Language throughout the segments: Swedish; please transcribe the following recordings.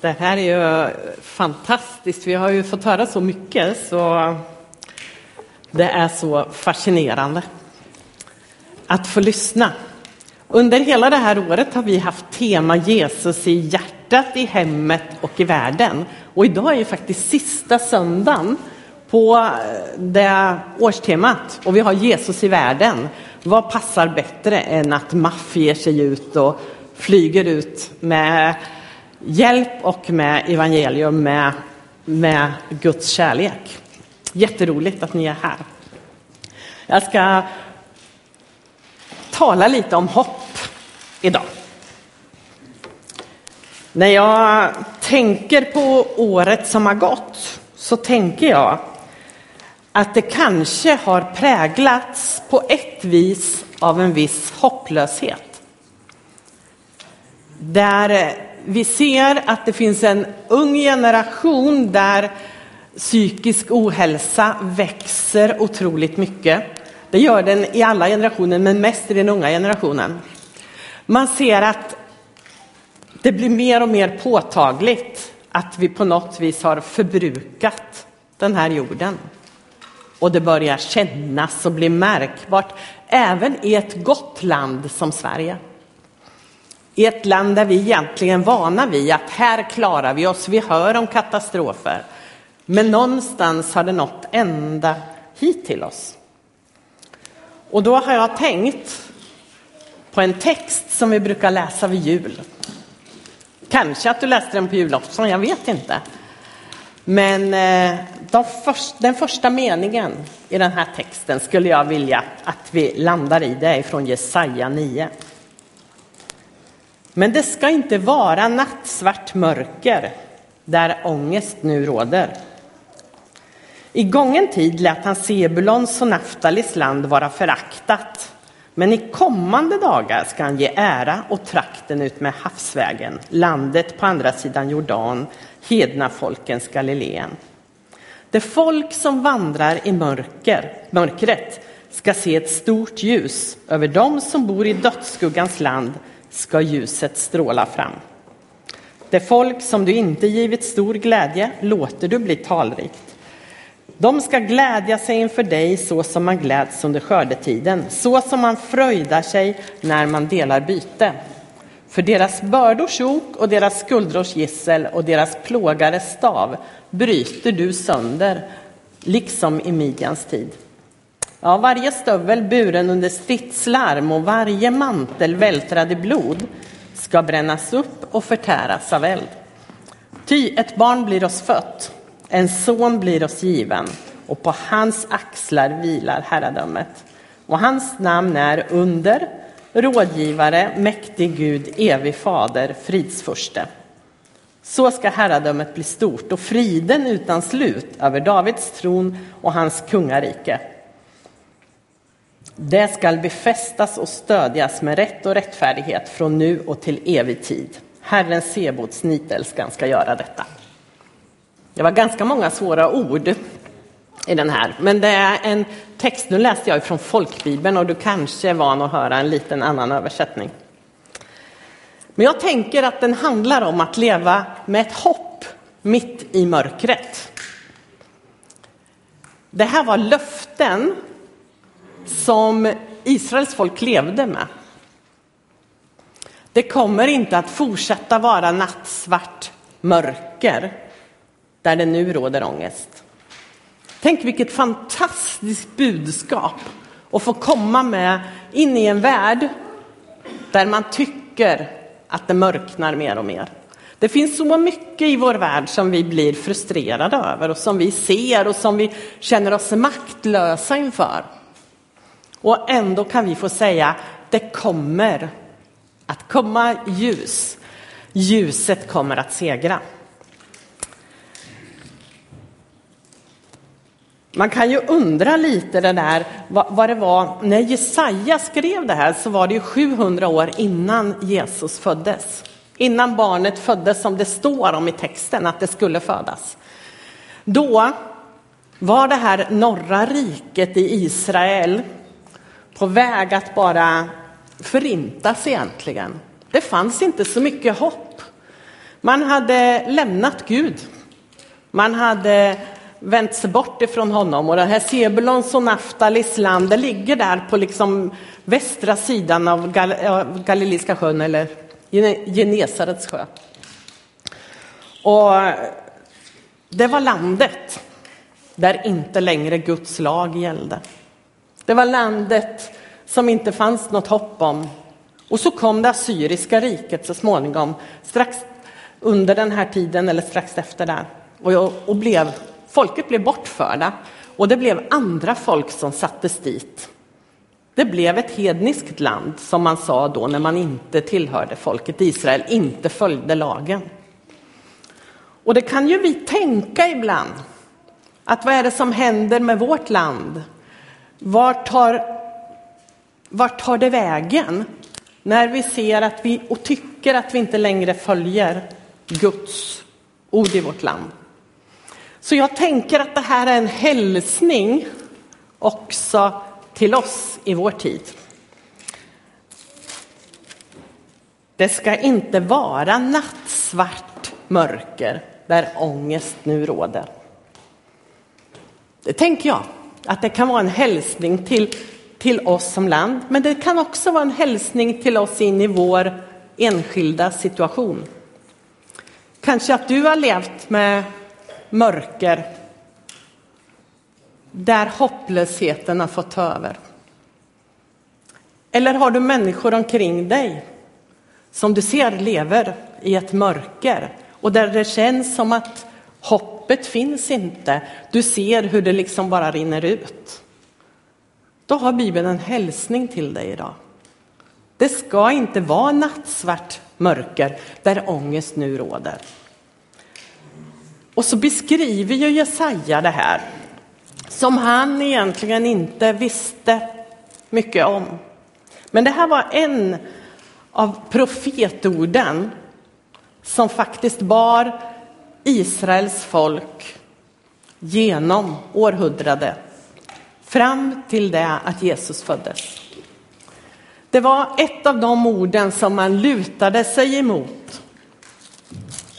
Det här är ju fantastiskt. Vi har ju fått höra så mycket så det är så fascinerande att få lyssna. Under hela det här året har vi haft tema Jesus i hjärtat, i hemmet och i världen. Och idag är ju faktiskt sista söndagen på eh, det årstemat och vi har Jesus i världen. Vad passar bättre än att MAF ger sig ut och flyger ut med hjälp och med evangelium, med, med Guds kärlek. Jätteroligt att ni är här. Jag ska tala lite om hopp idag. När jag tänker på året som har gått så tänker jag att det kanske har präglats på ett vis av en viss hopplöshet. Där vi ser att det finns en ung generation där psykisk ohälsa växer otroligt mycket. Det gör den i alla generationer, men mest i den unga generationen. Man ser att det blir mer och mer påtagligt att vi på något vis har förbrukat den här jorden. Och det börjar kännas och bli märkbart även i ett gott land som Sverige. I ett land där vi egentligen är vana vid att här klarar vi oss, vi hör om katastrofer. Men någonstans har det nått ända hit till oss. Och då har jag tänkt på en text som vi brukar läsa vid jul. Kanske att du läste den på julafton, jag vet inte. Men eh, de först, den första meningen i den här texten skulle jag vilja att vi landar i. Det är från Jesaja 9. Men det ska inte vara nattsvart mörker där ångest nu råder. I gången tid lät han Sebulons och Naftalis land vara föraktat. Men i kommande dagar ska han ge ära och trakten ut med havsvägen, landet på andra sidan Jordan, hedna folkens Galileen. Det folk som vandrar i mörker, mörkret ska se ett stort ljus. Över dem som bor i dödsskuggans land ska ljuset stråla fram. Det folk som du inte givit stor glädje låter du bli talrikt. De ska glädja sig inför dig så som man gläds under skördetiden, så som man fröjdar sig när man delar byte. För deras bördors ok och deras skuldrors gissel och deras plågares stav bryter du sönder, liksom i Midjans tid. Ja, varje stövel buren under stridslarm och varje mantel vältrad i blod ska brännas upp och förtäras av eld. Ty ett barn blir oss fött, en son blir oss given och på hans axlar vilar herradömet. Och hans namn är under, rådgivare, mäktig Gud, evig fader, fridsfurste. Så ska herradömet bli stort och friden utan slut över Davids tron och hans kungarike. Det skall befästas och stödjas med rätt och rättfärdighet från nu och till evig tid. Herren Sebots nitälskan ska göra detta. Det var ganska många svåra ord i den här, men det är en text, nu läste jag från folkbibeln och du kanske är van att höra en liten annan översättning. Men jag tänker att den handlar om att leva med ett hopp mitt i mörkret. Det här var löften som Israels folk levde med. Det kommer inte att fortsätta vara nattsvart mörker där det nu råder ångest. Tänk vilket fantastiskt budskap att få komma med in i en värld där man tycker att det mörknar mer och mer. Det finns så mycket i vår värld som vi blir frustrerade över och som vi ser och som vi känner oss maktlösa inför. Och ändå kan vi få säga, det kommer att komma ljus. Ljuset kommer att segra. Man kan ju undra lite det där, vad, det var, när Jesaja skrev det här så var det ju 700 år innan Jesus föddes. Innan barnet föddes som det står om i texten att det skulle födas. Då var det här norra riket i Israel på väg att bara förintas egentligen. Det fanns inte så mycket hopp. Man hade lämnat Gud. Man hade vänt sig bort ifrån honom och det här Sebulons och Naftalis land, det ligger där på liksom västra sidan av Gal Galileiska sjön eller Genesarets sjö. Och det var landet där inte längre Guds lag gällde. Det var landet som inte fanns något hopp om. Och så kom det assyriska riket så småningom, strax under den här tiden eller strax efter där. Och, och blev, folket blev bortförda och det blev andra folk som sattes dit. Det blev ett hedniskt land, som man sa då när man inte tillhörde folket Israel, inte följde lagen. Och det kan ju vi tänka ibland, att vad är det som händer med vårt land? Vart tar, vart tar det vägen? När vi ser att vi och tycker att vi inte längre följer Guds ord i vårt land. Så jag tänker att det här är en hälsning också till oss i vår tid. Det ska inte vara nattsvart mörker där ångest nu råder. Det tänker jag, att det kan vara en hälsning till, till oss som land, men det kan också vara en hälsning till oss in i vår enskilda situation. Kanske att du har levt med mörker där hopplösheten har fått ta över. Eller har du människor omkring dig som du ser lever i ett mörker och där det känns som att hopp hoppet finns inte. Du ser hur det liksom bara rinner ut. Då har Bibeln en hälsning till dig idag. Det ska inte vara nattsvart mörker där ångest nu råder. Och så beskriver ju Jesaja det här som han egentligen inte visste mycket om. Men det här var en av profetorden som faktiskt bar Israels folk genom århundrade fram till det att Jesus föddes. Det var ett av de orden som man lutade sig emot.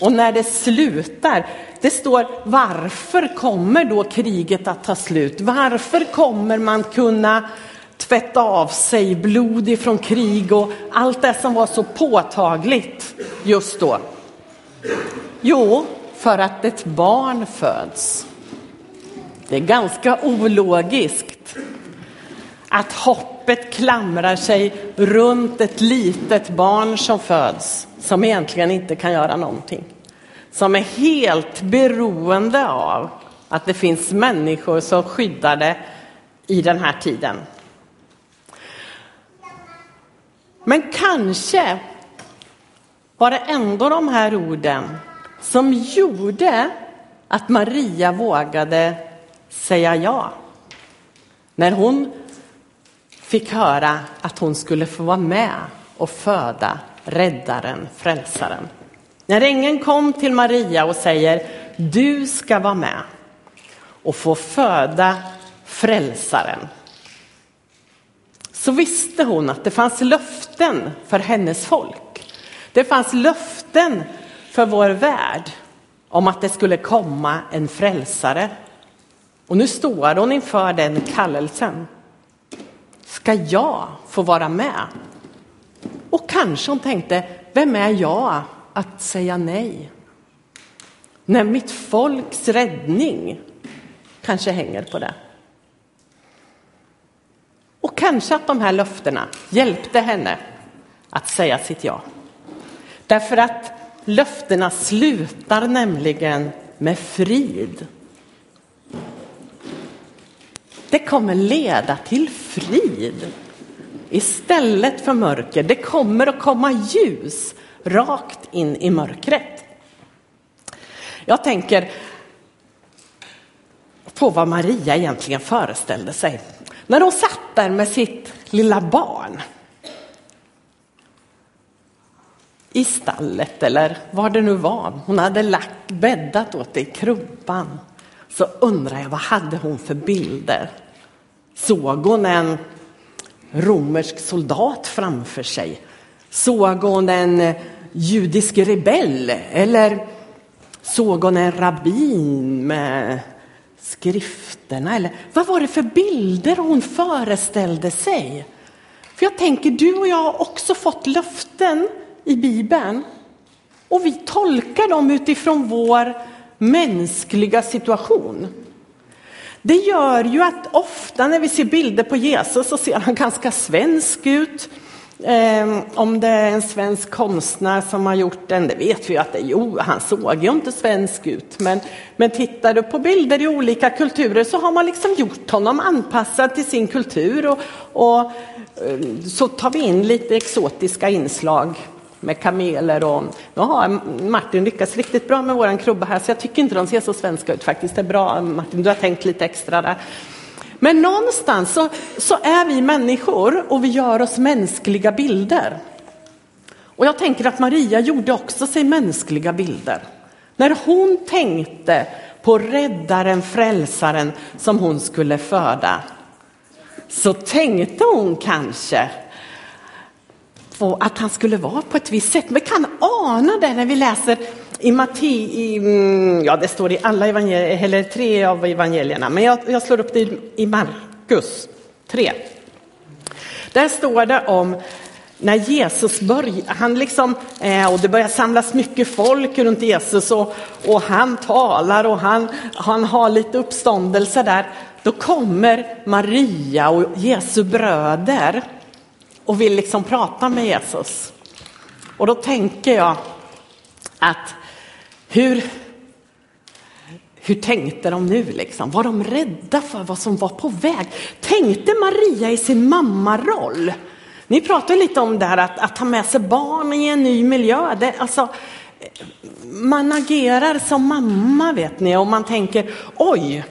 Och när det slutar, det står varför kommer då kriget att ta slut? Varför kommer man kunna tvätta av sig blod ifrån krig och allt det som var så påtagligt just då? Jo, för att ett barn föds. Det är ganska ologiskt att hoppet klamrar sig runt ett litet barn som föds, som egentligen inte kan göra någonting. Som är helt beroende av att det finns människor som skyddar det i den här tiden. Men kanske var det ändå de här orden som gjorde att Maria vågade säga ja. När hon fick höra att hon skulle få vara med och föda räddaren, frälsaren. När ängeln kom till Maria och säger du ska vara med och få föda frälsaren så visste hon att det fanns löften för hennes folk. Det fanns löften för vår värld om att det skulle komma en frälsare. Och nu står hon inför den kallelsen. Ska jag få vara med? Och kanske hon tänkte, vem är jag att säga nej? När mitt folks räddning kanske hänger på det. Och kanske att de här löftena hjälpte henne att säga sitt ja. Därför att löftena slutar nämligen med frid. Det kommer leda till frid istället för mörker. Det kommer att komma ljus rakt in i mörkret. Jag tänker på vad Maria egentligen föreställde sig. När hon satt där med sitt lilla barn i stallet eller var det nu var. Hon hade lagt, bäddat åt det i krubban. Så undrar jag, vad hade hon för bilder? Såg hon en romersk soldat framför sig? Såg hon en judisk rebell eller såg hon en rabbin med skrifterna? Eller vad var det för bilder hon föreställde sig? För jag tänker, du och jag har också fått löften i Bibeln och vi tolkar dem utifrån vår mänskliga situation. Det gör ju att ofta när vi ser bilder på Jesus så ser han ganska svensk ut. Ehm, om det är en svensk konstnär som har gjort den, det vet vi ju att det är. Jo, han såg ju inte svensk ut. Men, men tittar du på bilder i olika kulturer så har man liksom gjort honom anpassad till sin kultur. Och, och eh, så tar vi in lite exotiska inslag med kameler och nu har Martin lyckats riktigt bra med våran krubba här så jag tycker inte de ser så svenska ut faktiskt. Det är bra Martin, du har tänkt lite extra där. Men någonstans så, så är vi människor och vi gör oss mänskliga bilder. Och jag tänker att Maria gjorde också sig mänskliga bilder. När hon tänkte på räddaren, frälsaren som hon skulle föda så tänkte hon kanske få att han skulle vara på ett visst sätt. Vi kan ana det när vi läser i Matti, mm, ja det står i alla evangelier, eller tre av evangelierna, men jag, jag slår upp det i Markus 3. Där står det om när Jesus börjar, han liksom, eh, och det börjar samlas mycket folk runt Jesus och, och han talar och han, han har lite uppståndelse där. Då kommer Maria och Jesu bröder och vill liksom prata med Jesus. Och då tänker jag att hur, hur tänkte de nu liksom? Var de rädda för vad som var på väg? Tänkte Maria i sin mammaroll? Ni pratar lite om det här att, att ta med sig barn i en ny miljö. Det, alltså, man agerar som mamma vet ni och man tänker oj,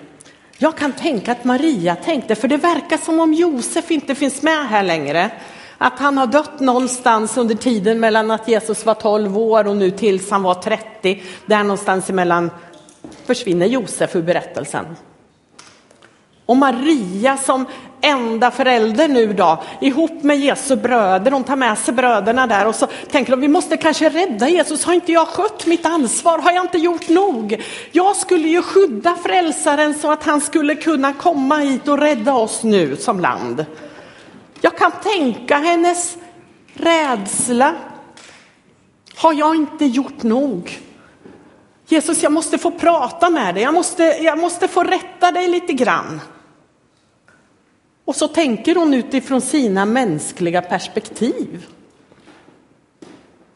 jag kan tänka att Maria tänkte, för det verkar som om Josef inte finns med här längre. Att han har dött någonstans under tiden mellan att Jesus var 12 år och nu tills han var 30. Där någonstans emellan försvinner Josef ur berättelsen. Och Maria som enda förälder nu då, ihop med Jesu bröder, de tar med sig bröderna där och så tänker de, vi måste kanske rädda Jesus, har inte jag skött mitt ansvar, har jag inte gjort nog? Jag skulle ju skydda frälsaren så att han skulle kunna komma hit och rädda oss nu som land. Jag kan tänka hennes rädsla. Har jag inte gjort nog? Jesus, jag måste få prata med dig. Jag måste, jag måste få rätta dig lite grann. Och så tänker hon utifrån sina mänskliga perspektiv.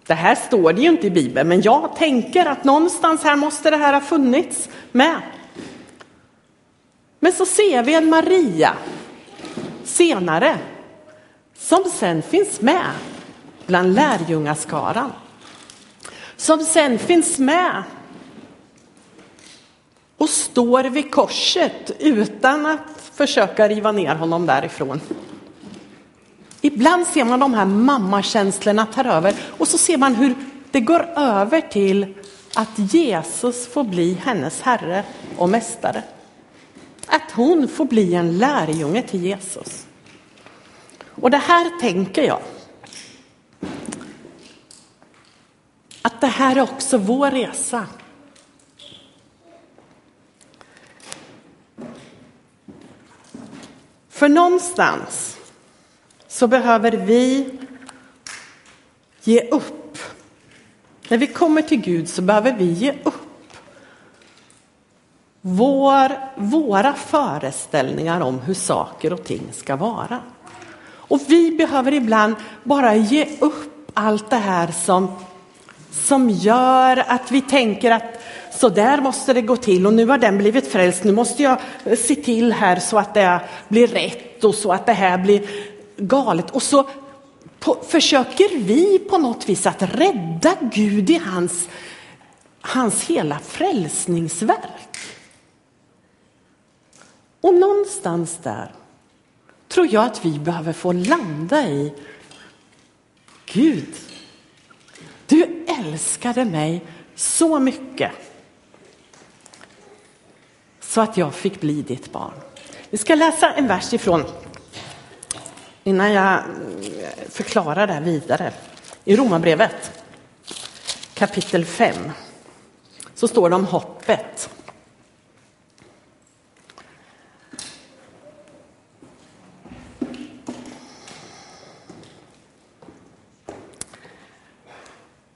Det här står det ju inte i Bibeln, men jag tänker att någonstans här måste det här ha funnits med. Men så ser vi en Maria senare som sen finns med bland lärjungaskaran. Som sen finns med och står vid korset utan att försöka riva ner honom därifrån. Ibland ser man de här mammakänslorna tar över och så ser man hur det går över till att Jesus får bli hennes herre och mästare. Att hon får bli en lärjunge till Jesus. Och det här tänker jag. Att det här är också vår resa. För någonstans så behöver vi ge upp. När vi kommer till Gud så behöver vi ge upp vår, våra föreställningar om hur saker och ting ska vara. Och vi behöver ibland bara ge upp allt det här som, som gör att vi tänker att så där måste det gå till och nu har den blivit frälst. Nu måste jag se till här så att det blir rätt och så att det här blir galet. Och så på, försöker vi på något vis att rädda Gud i hans, hans hela frälsningsverk. Och någonstans där tror jag att vi behöver få landa i Gud, du älskade mig så mycket så att jag fick bli ditt barn. Vi ska läsa en vers ifrån, innan jag förklarar det här vidare, i Romarbrevet. kapitel 5 så står det om hoppet.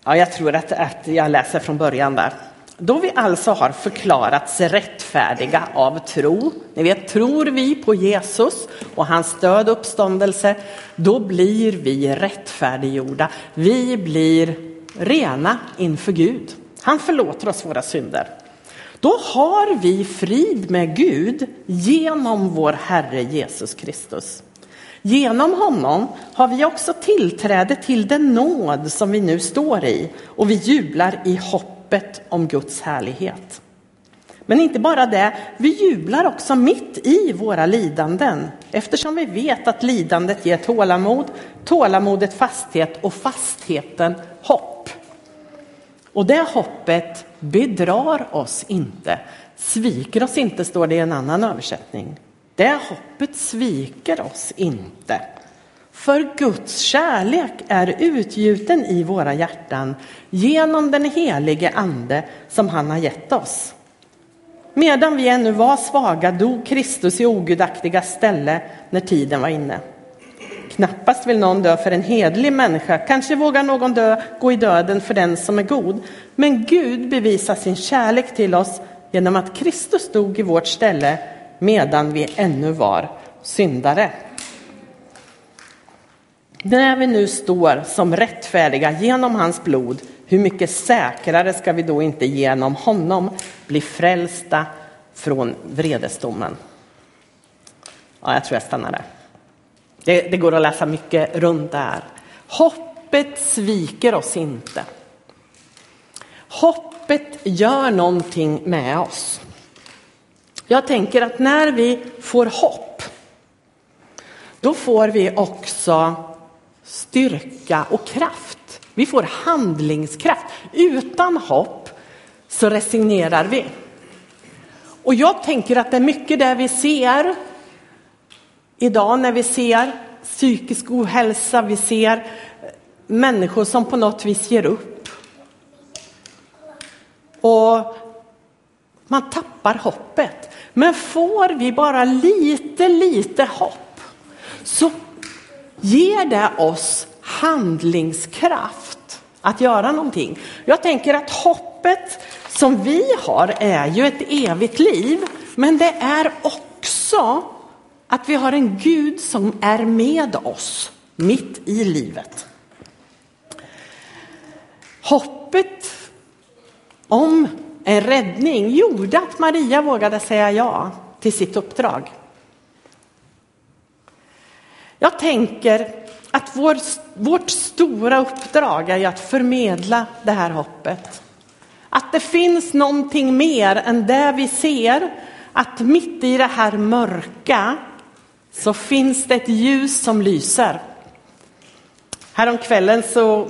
Ja, jag tror att, att jag läser från början där. Då vi alltså har förklarats rättfärdiga av tro, ni vet tror vi på Jesus och hans död och uppståndelse, då blir vi rättfärdiggjorda. Vi blir rena inför Gud. Han förlåter oss våra synder. Då har vi frid med Gud genom vår Herre Jesus Kristus. Genom honom har vi också tillträde till den nåd som vi nu står i och vi jublar i hoppet om Guds härlighet. Men inte bara det, vi jublar också mitt i våra lidanden eftersom vi vet att lidandet ger tålamod, tålamodet fasthet och fastheten hopp. Och det hoppet bedrar oss inte, sviker oss inte, står det i en annan översättning. Det hoppet sviker oss inte. För Guds kärlek är utgjuten i våra hjärtan genom den helige Ande som han har gett oss. Medan vi ännu var svaga dog Kristus i ogudaktiga ställe när tiden var inne. Knappast vill någon dö för en hedlig människa, kanske vågar någon dö, gå i döden för den som är god. Men Gud bevisar sin kärlek till oss genom att Kristus dog i vårt ställe medan vi ännu var syndare. När vi nu står som rättfärdiga genom hans blod, hur mycket säkrare ska vi då inte genom honom bli frälsta från vredesdomen? Ja, jag tror jag stannar där. Det, det går att läsa mycket runt det här. Hoppet sviker oss inte. Hoppet gör någonting med oss. Jag tänker att när vi får hopp, då får vi också styrka och kraft. Vi får handlingskraft. Utan hopp så resignerar vi. Och jag tänker att det är mycket det vi ser idag när vi ser psykisk ohälsa, vi ser människor som på något vis ger upp. Och man tappar hoppet. Men får vi bara lite, lite hopp så ger det oss handlingskraft att göra någonting. Jag tänker att hoppet som vi har är ju ett evigt liv, men det är också att vi har en Gud som är med oss mitt i livet. Hoppet om en räddning gjorde att Maria vågade säga ja till sitt uppdrag. Jag tänker att vår, vårt stora uppdrag är att förmedla det här hoppet. Att det finns någonting mer än det vi ser. Att mitt i det här mörka så finns det ett ljus som lyser. Häromkvällen så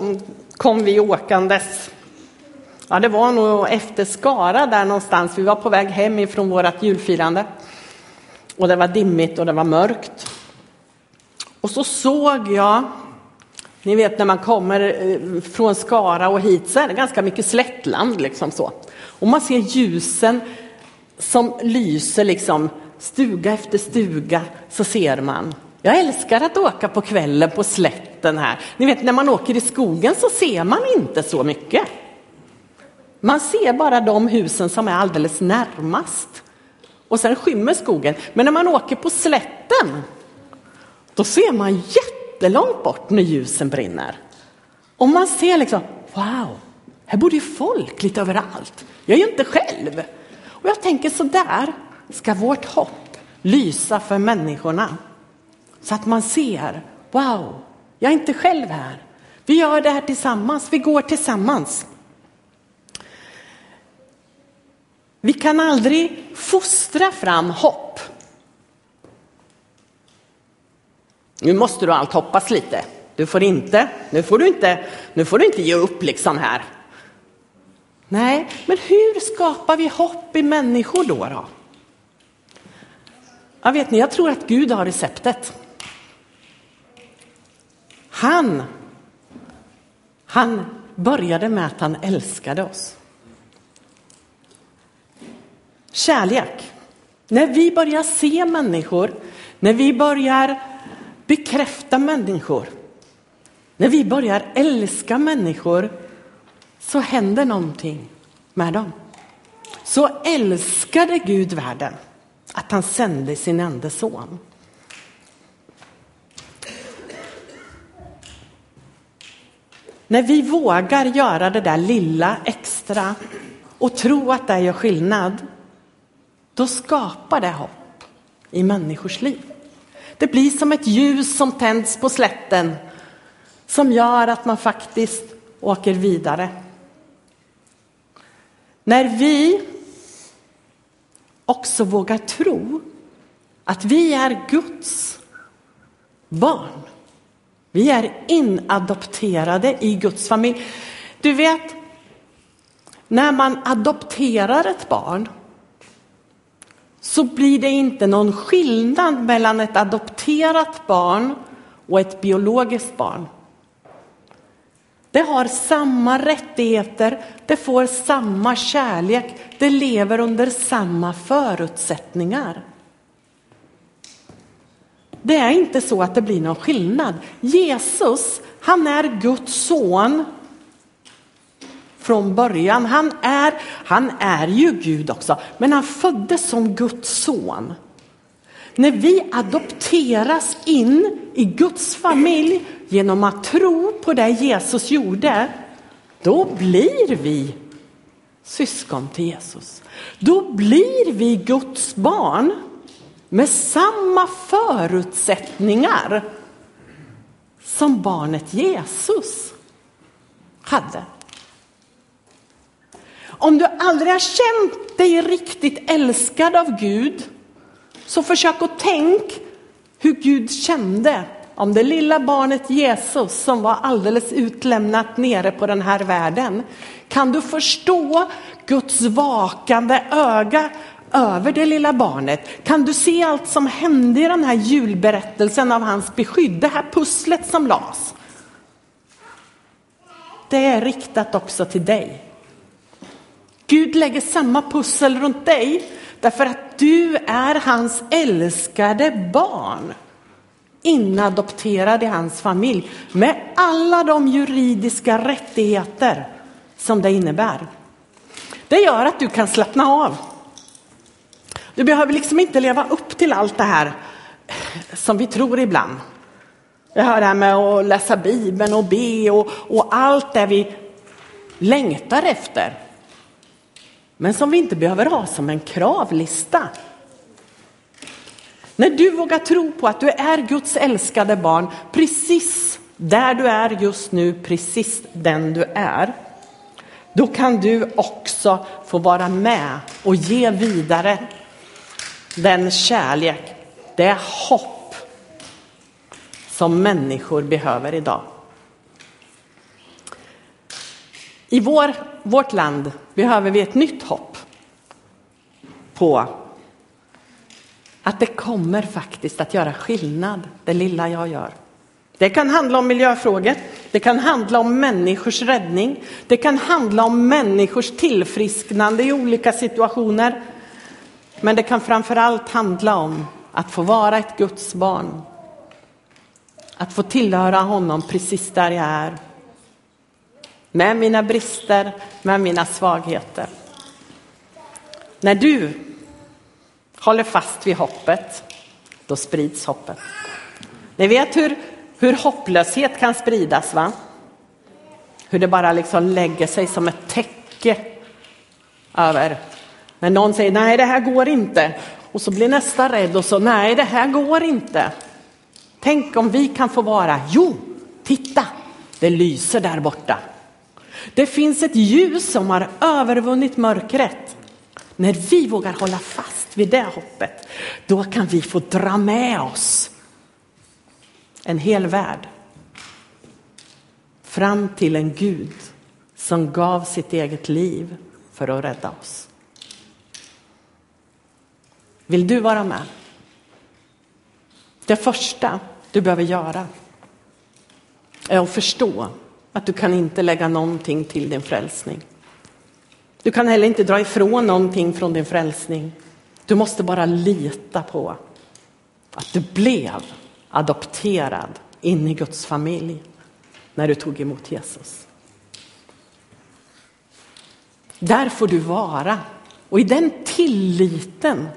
kom vi åkandes Ja, det var nog efter Skara där någonstans. Vi var på väg hem ifrån vårt julfirande. Och det var dimmigt och det var mörkt. Och så såg jag, ni vet när man kommer eh, från Skara och hit så är det ganska mycket slättland liksom så. Och man ser ljusen som lyser liksom stuga efter stuga så ser man. Jag älskar att åka på kvällen på slätten här. Ni vet när man åker i skogen så ser man inte så mycket. Man ser bara de husen som är alldeles närmast. Och sen skymmer skogen. Men när man åker på slätten, då ser man jättelångt bort när ljusen brinner. Och man ser liksom, wow, här bor ju folk lite överallt. Jag är ju inte själv. Och jag tänker så där ska vårt hopp lysa för människorna. Så att man ser, wow, jag är inte själv här. Vi gör det här tillsammans, vi går tillsammans. Vi kan aldrig fostra fram hopp. Nu måste du allt hoppas lite. Du får inte, nu får du inte, nu får du inte ge upp liksom här. Nej, men hur skapar vi hopp i människor då? då? Jag vet ni, jag tror att Gud har receptet. Han, han började med att han älskade oss. Kärlek. När vi börjar se människor, när vi börjar bekräfta människor, när vi börjar älska människor så händer någonting med dem. Så älskade Gud världen att han sände sin enda son. När vi vågar göra det där lilla extra och tro att det gör skillnad, då skapar det hopp i människors liv. Det blir som ett ljus som tänds på slätten som gör att man faktiskt åker vidare. När vi också vågar tro att vi är Guds barn. Vi är inadopterade i Guds familj. Du vet, när man adopterar ett barn så blir det inte någon skillnad mellan ett adopterat barn och ett biologiskt barn. Det har samma rättigheter, det får samma kärlek, det lever under samma förutsättningar. Det är inte så att det blir någon skillnad. Jesus, han är Guds son från början. Han är, han är ju Gud också, men han föddes som Guds son. När vi adopteras in i Guds familj genom att tro på det Jesus gjorde, då blir vi syskon till Jesus. Då blir vi Guds barn med samma förutsättningar som barnet Jesus hade. Om du aldrig har känt dig riktigt älskad av Gud, så försök att tänk hur Gud kände om det lilla barnet Jesus som var alldeles utlämnat nere på den här världen. Kan du förstå Guds vakande öga över det lilla barnet? Kan du se allt som hände i den här julberättelsen av hans beskydd, det här pusslet som lades? Det är riktat också till dig. Gud lägger samma pussel runt dig därför att du är hans älskade barn inadopterad i hans familj med alla de juridiska rättigheter som det innebär. Det gör att du kan slappna av. Du behöver liksom inte leva upp till allt det här som vi tror ibland. Det här med att läsa Bibeln och be och, och allt det vi längtar efter. Men som vi inte behöver ha som en kravlista. När du vågar tro på att du är Guds älskade barn, precis där du är just nu, precis den du är, då kan du också få vara med och ge vidare den kärlek, det hopp som människor behöver idag. I vår, vårt land behöver vi ett nytt hopp på att det kommer faktiskt att göra skillnad, det lilla jag gör. Det kan handla om miljöfrågor, det kan handla om människors räddning, det kan handla om människors tillfrisknande i olika situationer. Men det kan framför allt handla om att få vara ett Guds barn. Att få tillhöra honom precis där jag är. Med mina brister, med mina svagheter. När du håller fast vid hoppet, då sprids hoppet. Ni vet hur, hur hopplöshet kan spridas, va? Hur det bara liksom lägger sig som ett täcke över. När någon säger nej, det här går inte. Och så blir nästa rädd och så nej, det här går inte. Tänk om vi kan få vara, jo, titta, det lyser där borta. Det finns ett ljus som har övervunnit mörkret. När vi vågar hålla fast vid det hoppet, då kan vi få dra med oss en hel värld fram till en Gud som gav sitt eget liv för att rädda oss. Vill du vara med? Det första du behöver göra är att förstå att du kan inte lägga någonting till din frälsning. Du kan heller inte dra ifrån någonting från din frälsning. Du måste bara lita på att du blev adopterad in i Guds familj när du tog emot Jesus. Där får du vara och i den tilliten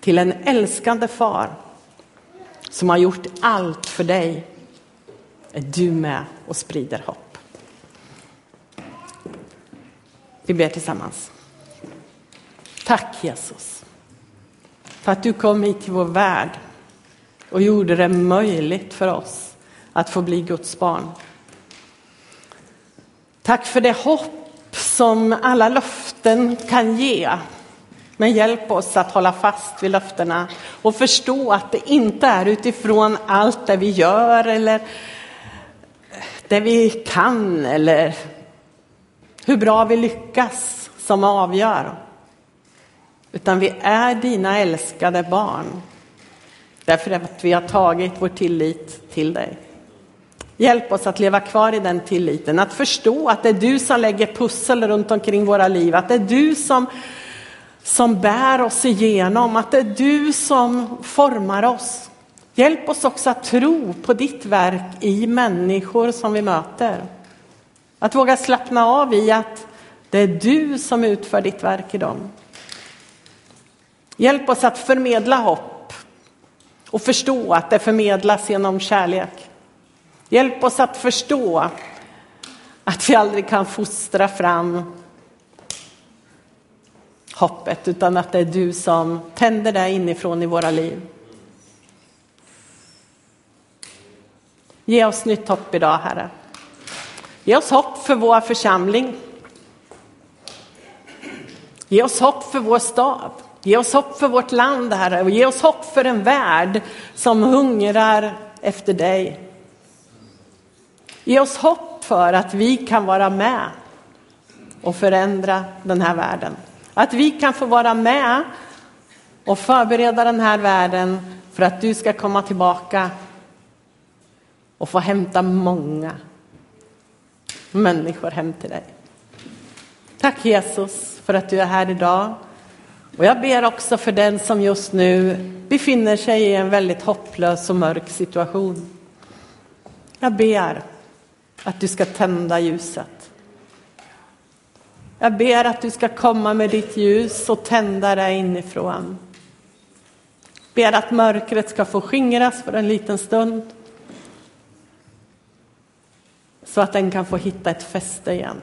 till en älskande far som har gjort allt för dig är du med och sprider hopp. Vi ber tillsammans. Tack Jesus för att du kom hit till vår värld och gjorde det möjligt för oss att få bli Guds barn. Tack för det hopp som alla löften kan ge. Men hjälp oss att hålla fast vid löftena och förstå att det inte är utifrån allt det vi gör eller det vi kan eller hur bra vi lyckas som avgör. Utan vi är dina älskade barn. Därför att vi har tagit vår tillit till dig. Hjälp oss att leva kvar i den tilliten, att förstå att det är du som lägger pussel runt omkring våra liv, att det är du som, som bär oss igenom, att det är du som formar oss. Hjälp oss också att tro på ditt verk i människor som vi möter. Att våga slappna av i att det är du som utför ditt verk i dem. Hjälp oss att förmedla hopp och förstå att det förmedlas genom kärlek. Hjälp oss att förstå att vi aldrig kan fostra fram hoppet utan att det är du som tänder det inifrån i våra liv. Ge oss nytt hopp idag, Herre. Ge oss hopp för vår församling. Ge oss hopp för vår stad. Ge oss hopp för vårt land, Herre, och ge oss hopp för en värld som hungrar efter dig. Ge oss hopp för att vi kan vara med och förändra den här världen. Att vi kan få vara med och förbereda den här världen för att du ska komma tillbaka och få hämta många människor hem till dig. Tack Jesus för att du är här idag. Och jag ber också för den som just nu befinner sig i en väldigt hopplös och mörk situation. Jag ber att du ska tända ljuset. Jag ber att du ska komma med ditt ljus och tända det inifrån. Ber att mörkret ska få skingras för en liten stund. Så att den kan få hitta ett fäste igen.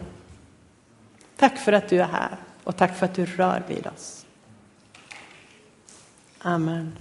Tack för att du är här och tack för att du rör vid oss. Amen.